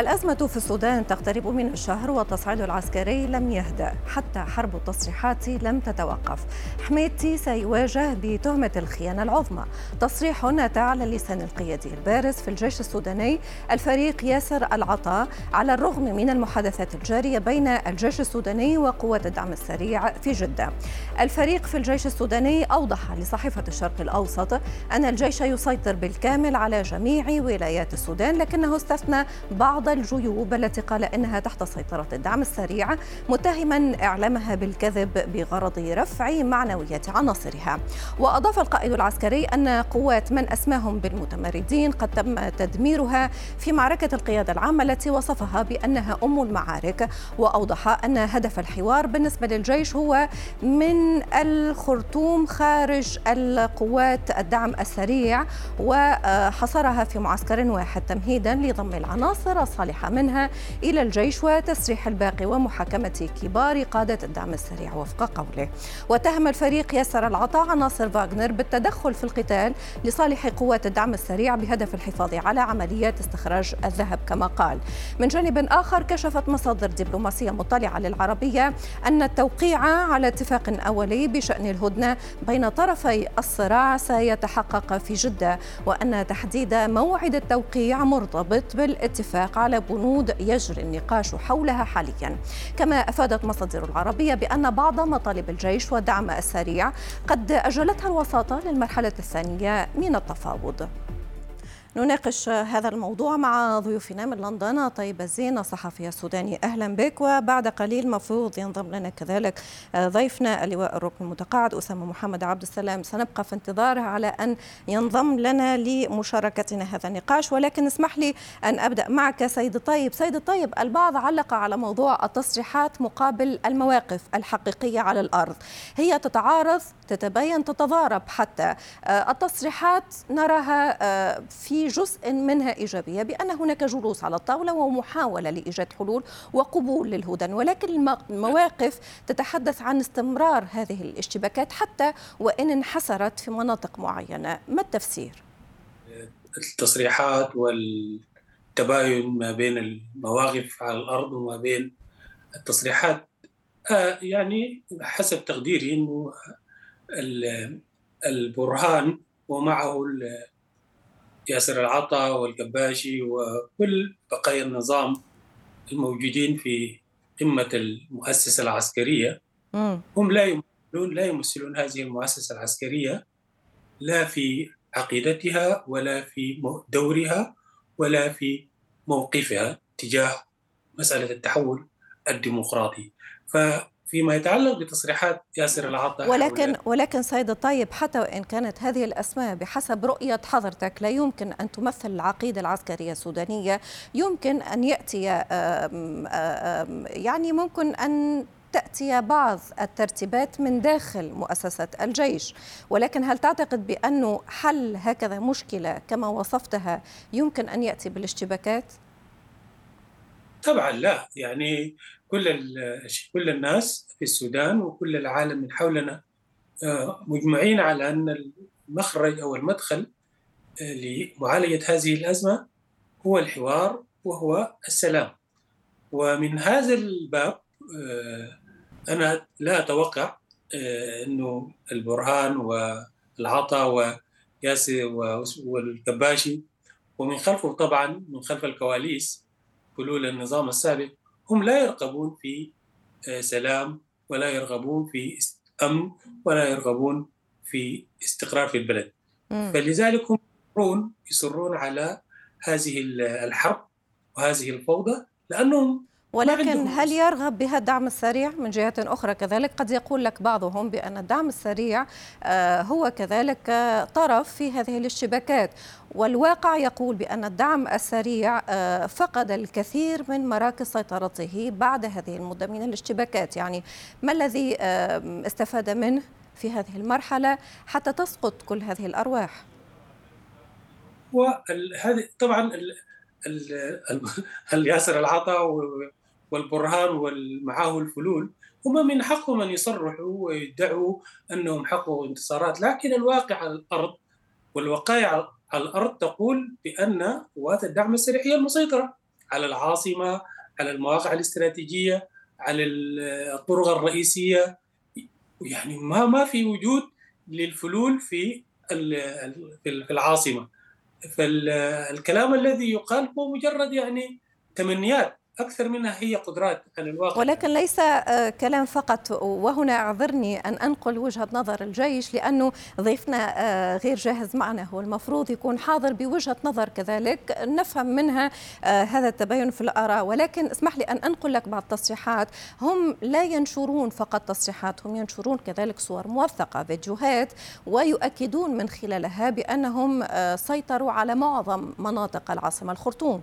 الأزمة في السودان تقترب من الشهر والتصعيد العسكري لم يهدأ حتى حرب التصريحات لم تتوقف. حميدتي سيواجه بتهمة الخيانة العظمى. تصريح ناتع على لسان القيادي البارز في الجيش السوداني الفريق ياسر العطاء على الرغم من المحادثات الجارية بين الجيش السوداني وقوات الدعم السريع في جدة. الفريق في الجيش السوداني أوضح لصحيفة الشرق الأوسط أن الجيش يسيطر بالكامل على جميع ولايات السودان لكنه استثنى بعض الجيوب التي قال إنها تحت سيطرة الدعم السريع متهما إعلامها بالكذب بغرض رفع معنويات عناصرها. وأضاف القائد العسكري أن قوات من أسماهم بالمتمردين قد تم تدميرها في معركة القيادة العامة التي وصفها بأنها أم المعارك. وأوضح أن هدف الحوار بالنسبة للجيش هو من الخرطوم خارج القوات الدعم السريع وحصرها في معسكر واحد تمهيدا لضم العناصر الصالحة منها إلى الجيش وتسريح الباقي ومحاكمة كبار قادة الدعم السريع وفق قوله. واتهم الفريق ياسر العطاء عناصر فاغنر بالتدخل في القتال لصالح قوات الدعم السريع بهدف الحفاظ على عمليات استخراج الذهب كما قال. من جانب آخر كشفت مصادر دبلوماسية مطلعة للعربية أن التوقيع على اتفاق أولي بشأن الهدنة بين طرفي الصراع سيتحقق في جدة وأن تحديد موعد التوقيع مرتبط بالاتفاق على بنود يجري النقاش حولها حاليا. كما أفادت مصادر العربية بأن بعض مطالب الجيش والدعم السريع قد أجلتها الوساطة للمرحلة الثانية من التفاوض. نناقش هذا الموضوع مع ضيوفنا من لندن طيب الزين الصحفي السوداني. أهلا بك وبعد قليل مفروض ينضم لنا كذلك ضيفنا اللواء الركن المتقاعد أسامة محمد عبد السلام. سنبقى في انتظاره على أن ينضم لنا لمشاركتنا هذا النقاش ولكن اسمح لي أن أبدأ معك سيد الطيب. سيد الطيب البعض علق على موضوع التصريحات مقابل المواقف الحقيقية على الأرض. هي تتعارض تتبين تتضارب حتى. التصريحات نراها في جزء منها إيجابية بأن هناك جلوس على الطاولة ومحاولة لإيجاد حلول وقبول للهدن ولكن المواقف تتحدث عن استمرار هذه الاشتباكات حتى وإن انحسرت في مناطق معينة ما التفسير؟ التصريحات والتباين ما بين المواقف على الأرض وما بين التصريحات آه يعني حسب تقديري أنه البرهان ومعه ياسر العطا والقباشي وكل بقايا النظام الموجودين في قمة المؤسسة العسكرية. هم لا يمثلون لا يمثلون هذه المؤسسة العسكرية لا في عقيدتها ولا في دورها ولا في موقفها تجاه مسألة التحول الديمقراطي. ف فيما يتعلق بتصريحات ياسر العطا ولكن ولكن سيد الطيب حتى وإن كانت هذه الأسماء بحسب رؤية حضرتك لا يمكن أن تمثل العقيده العسكريه السودانيه يمكن أن يأتي يعني ممكن أن تأتي بعض الترتيبات من داخل مؤسسة الجيش. ولكن هل تعتقد بأنه حل هكذا مشكلة كما وصفتها يمكن أن يأتي بالاشتباكات؟ طبعا لا يعني كل كل الناس في السودان وكل العالم من حولنا مجمعين على أن المخرج أو المدخل لمعالجة هذه الأزمة هو الحوار وهو السلام. ومن هذا الباب أنا لا أتوقع إنه البرهان والعطا وياسر والكباشي ومن خلفه طبعا من خلف الكواليس حلول النظام السابق هم لا يرغبون في سلام ولا يرغبون في أمن ولا يرغبون في استقرار في البلد م. فلذلك هم يصرون يصرون على هذه الحرب وهذه الفوضى لأنهم ولكن هل يرغب بها الدعم السريع؟ من جهة أخرى كذلك قد يقول لك بعضهم بأن الدعم السريع هو كذلك طرف في هذه الاشتباكات. والواقع يقول بأن الدعم السريع فقد الكثير من مراكز سيطرته بعد هذه المدة من الاشتباكات. يعني ما الذي استفاد منه في هذه المرحلة حتى تسقط كل هذه الأرواح؟ وهذه طبعا الياسر العطا والبرهان ومعاه الفلول هم من حقهم أن يصرحوا ويدعوا أنهم حققوا انتصارات. لكن الواقع على الأرض والوقائع على الأرض تقول بأن قوات الدعم السريع هي المسيطرة على العاصمة على المواقع الاستراتيجية على الطرق الرئيسية. يعني ما ما في وجود للفلول في في العاصمة. فالكلام الذي يقال هو مجرد يعني تمنيات. أكثر منها هي قدرات على الواقع. ولكن ليس آه، كلام فقط. وهنا أعذرني أن أنقل وجهة نظر الجيش لأنه ضيفنا آه، غير جاهز معنا. هو المفروض يكون حاضر بوجهة نظر كذلك. نفهم منها آه، هذا التباين في الآراء. ولكن اسمح لي أن أنقل لك بعض التصريحات. هم لا ينشرون فقط تصريحات هم ينشرون كذلك صور موثقة فيديوهات ويؤكدون من خلالها بأنهم سيطروا على معظم مناطق العاصمة الخرطوم.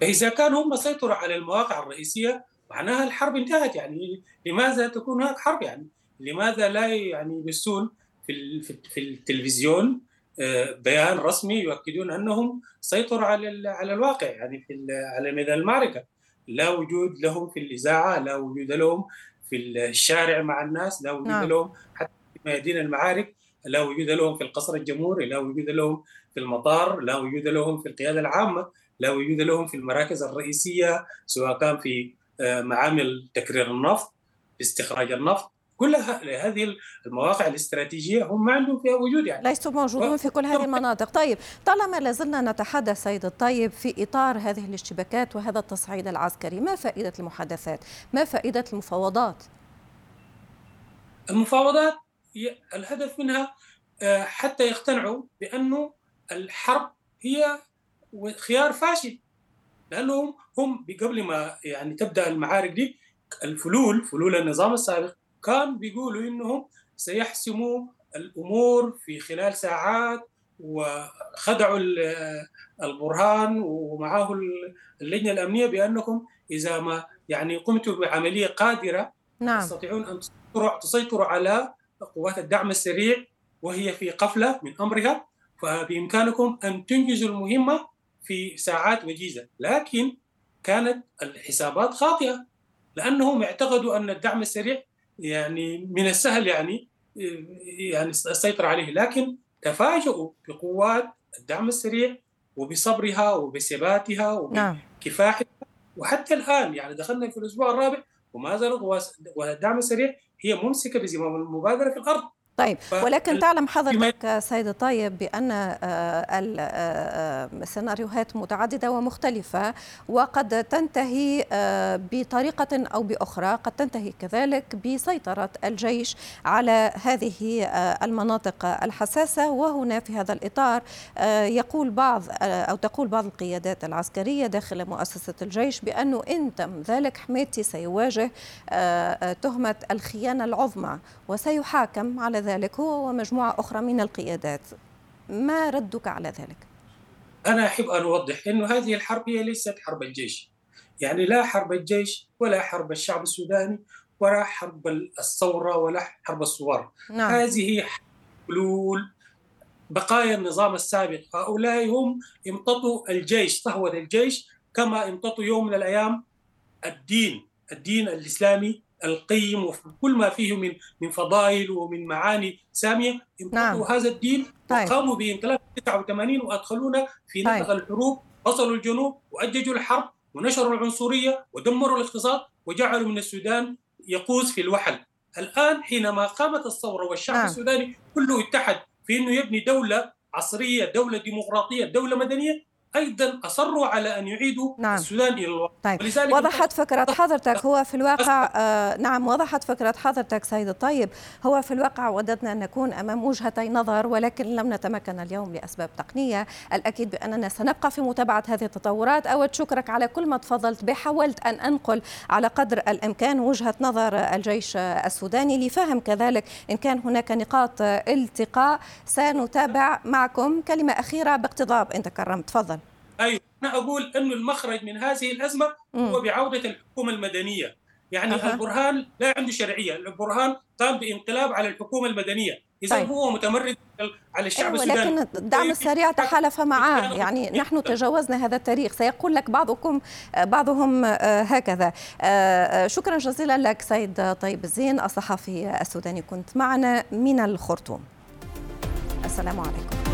فإذا كان هم سيطروا على المواقع الرئيسية معناها الحرب انتهت يعني. لماذا تكون هناك حرب يعني؟ لماذا لا يعني يبثون في في التلفزيون آه، بيان رسمي يؤكدون أنهم سيطروا على على الواقع يعني في على ميدان المعركة؟ لا وجود لهم في الإذاعة لا وجود لهم في الشارع مع الناس لا وجود نعم. لهم حتى في ميادين المعارك لا وجود لهم في القصر الجمهوري لا وجود لهم في المطار لا وجود لهم في القيادة العامة. لا وجود لهم في المراكز الرئيسية سواء كان في آه، معامل تكرير النفط استخراج النفط. كل هذه المواقع الاستراتيجية هم ما عندهم فيها وجود يعني. ليسوا موجودون في كل هذه المناطق. طيب طالما لازلنا نتحدث سيد الطيب في إطار هذه الاشتباكات وهذا التصعيد العسكري ما فائدة المحادثات؟ ما فائدة المفاوضات؟ المفاوضات الهدف منها آه، حتى يقتنعوا بأنه الحرب هي وخيار فاشل لأنهم هم قبل ما يعني تبدأ المعارك دي الفلول فلول النظام السابق كان بيقولوا إنهم سيحسموا الأمور في خلال ساعات وخدعوا البرهان ومعه اللجنة الأمنية بأنكم إذا ما يعني قمتوا بعملية قادرة نعم. تستطيعون أن تسيطروا على قوات الدعم السريع وهي في قفلة من أمرها فبإمكانكم أن تنجزوا المهمة في ساعات وجيزة. لكن كانت الحسابات خاطئة لأنهم اعتقدوا أن الدعم السريع يعني من السهل يعني يعني السيطرة عليه. لكن تفاجؤوا بقوات الدعم السريع وبصبرها وبثباتها نعم. وبكفاحها. وحتى الآن يعني دخلنا في الأسبوع الرابع وما زالت الدعم السريع هي ممسكة بزمام المبادرة في الأرض. طيب ولكن تعلم حضرتك سيد الطيب بأن آه، آه، السيناريوهات متعددة ومختلفة وقد تنتهي آه، بطريقة أو بأخرى قد تنتهي كذلك بسيطرة الجيش على هذه المناطق الحساسة. وهنا في هذا الإطار يقول بعض أو تقول بعض القيادات العسكرية داخل مؤسسة الجيش بأنه إن تم ذلك حميتي سيواجه تهمة الخيانة العظمى وسيحاكم على ذلك ذلك هو ومجموعة أخرى من القيادات ما ردك على ذلك؟ أنا أحب أن أوضح أن هذه الحرب هي ليست حرب الجيش يعني لا حرب الجيش ولا حرب الشعب السوداني ولا حرب الثورة ولا حرب الثوار نعم. هذه حلول بقايا النظام السابق هؤلاء هم امتطوا الجيش صهوة الجيش كما امتطوا يوم من الأيام الدين الدين الإسلامي القيم وكل ما فيه من من فضائل ومن معاني سامية نعم. هذا الدين طيب. وقاموا بانقلاب 89 وأدخلونا في طيب. نفق الحروب وصلوا الجنوب وأججوا الحرب ونشروا العنصرية ودمروا الاقتصاد وجعلوا من السودان يقوز في الوحل الآن حينما قامت الثورة والشعب نعم. السوداني كله اتحد في إنه يبني دولة عصرية دولة ديمقراطية دولة مدنية أيضا اصروا على أن يعيدوا نعم. السودان إلى الوطن. طيب. وضحت فكرة حضرتك. هو في الواقع آه نعم وضحت فكرة حضرتك سيد الطيب. هو في الواقع وددنا أن نكون أمام وجهتي نظر ولكن لم نتمكن اليوم لأسباب تقنية. الأكيد بأننا سنبقى في متابعة هذه التطورات. أود شكرك على كل ما تفضلت به. حاولت أن أنقل على قدر الإمكان وجهة نظر الجيش السوداني لفهم كذلك إن كان هناك نقاط التقاء. سنتابع معكم كلمة أخيرة باقتضاب انت كرمت تفضل. أيوه أنا أقول إنه المخرج من هذه الأزمة هو بعودة الحكومة المدنية. يعني أه. البرهان لا عنده شرعية. البرهان قام بانقلاب على الحكومة المدنية. اذا طيب. هو متمرد على الشعب أيوة السوداني. لكن الدعم السريع تحالف معه يعني نحن تجاوزنا هذا التاريخ. سيقول لك بعضكم بعضهم آه، هكذا. آه، شكرا جزيلا لك سيد طيب الزين الصحفي السوداني كنت معنا من الخرطوم. السلام عليكم.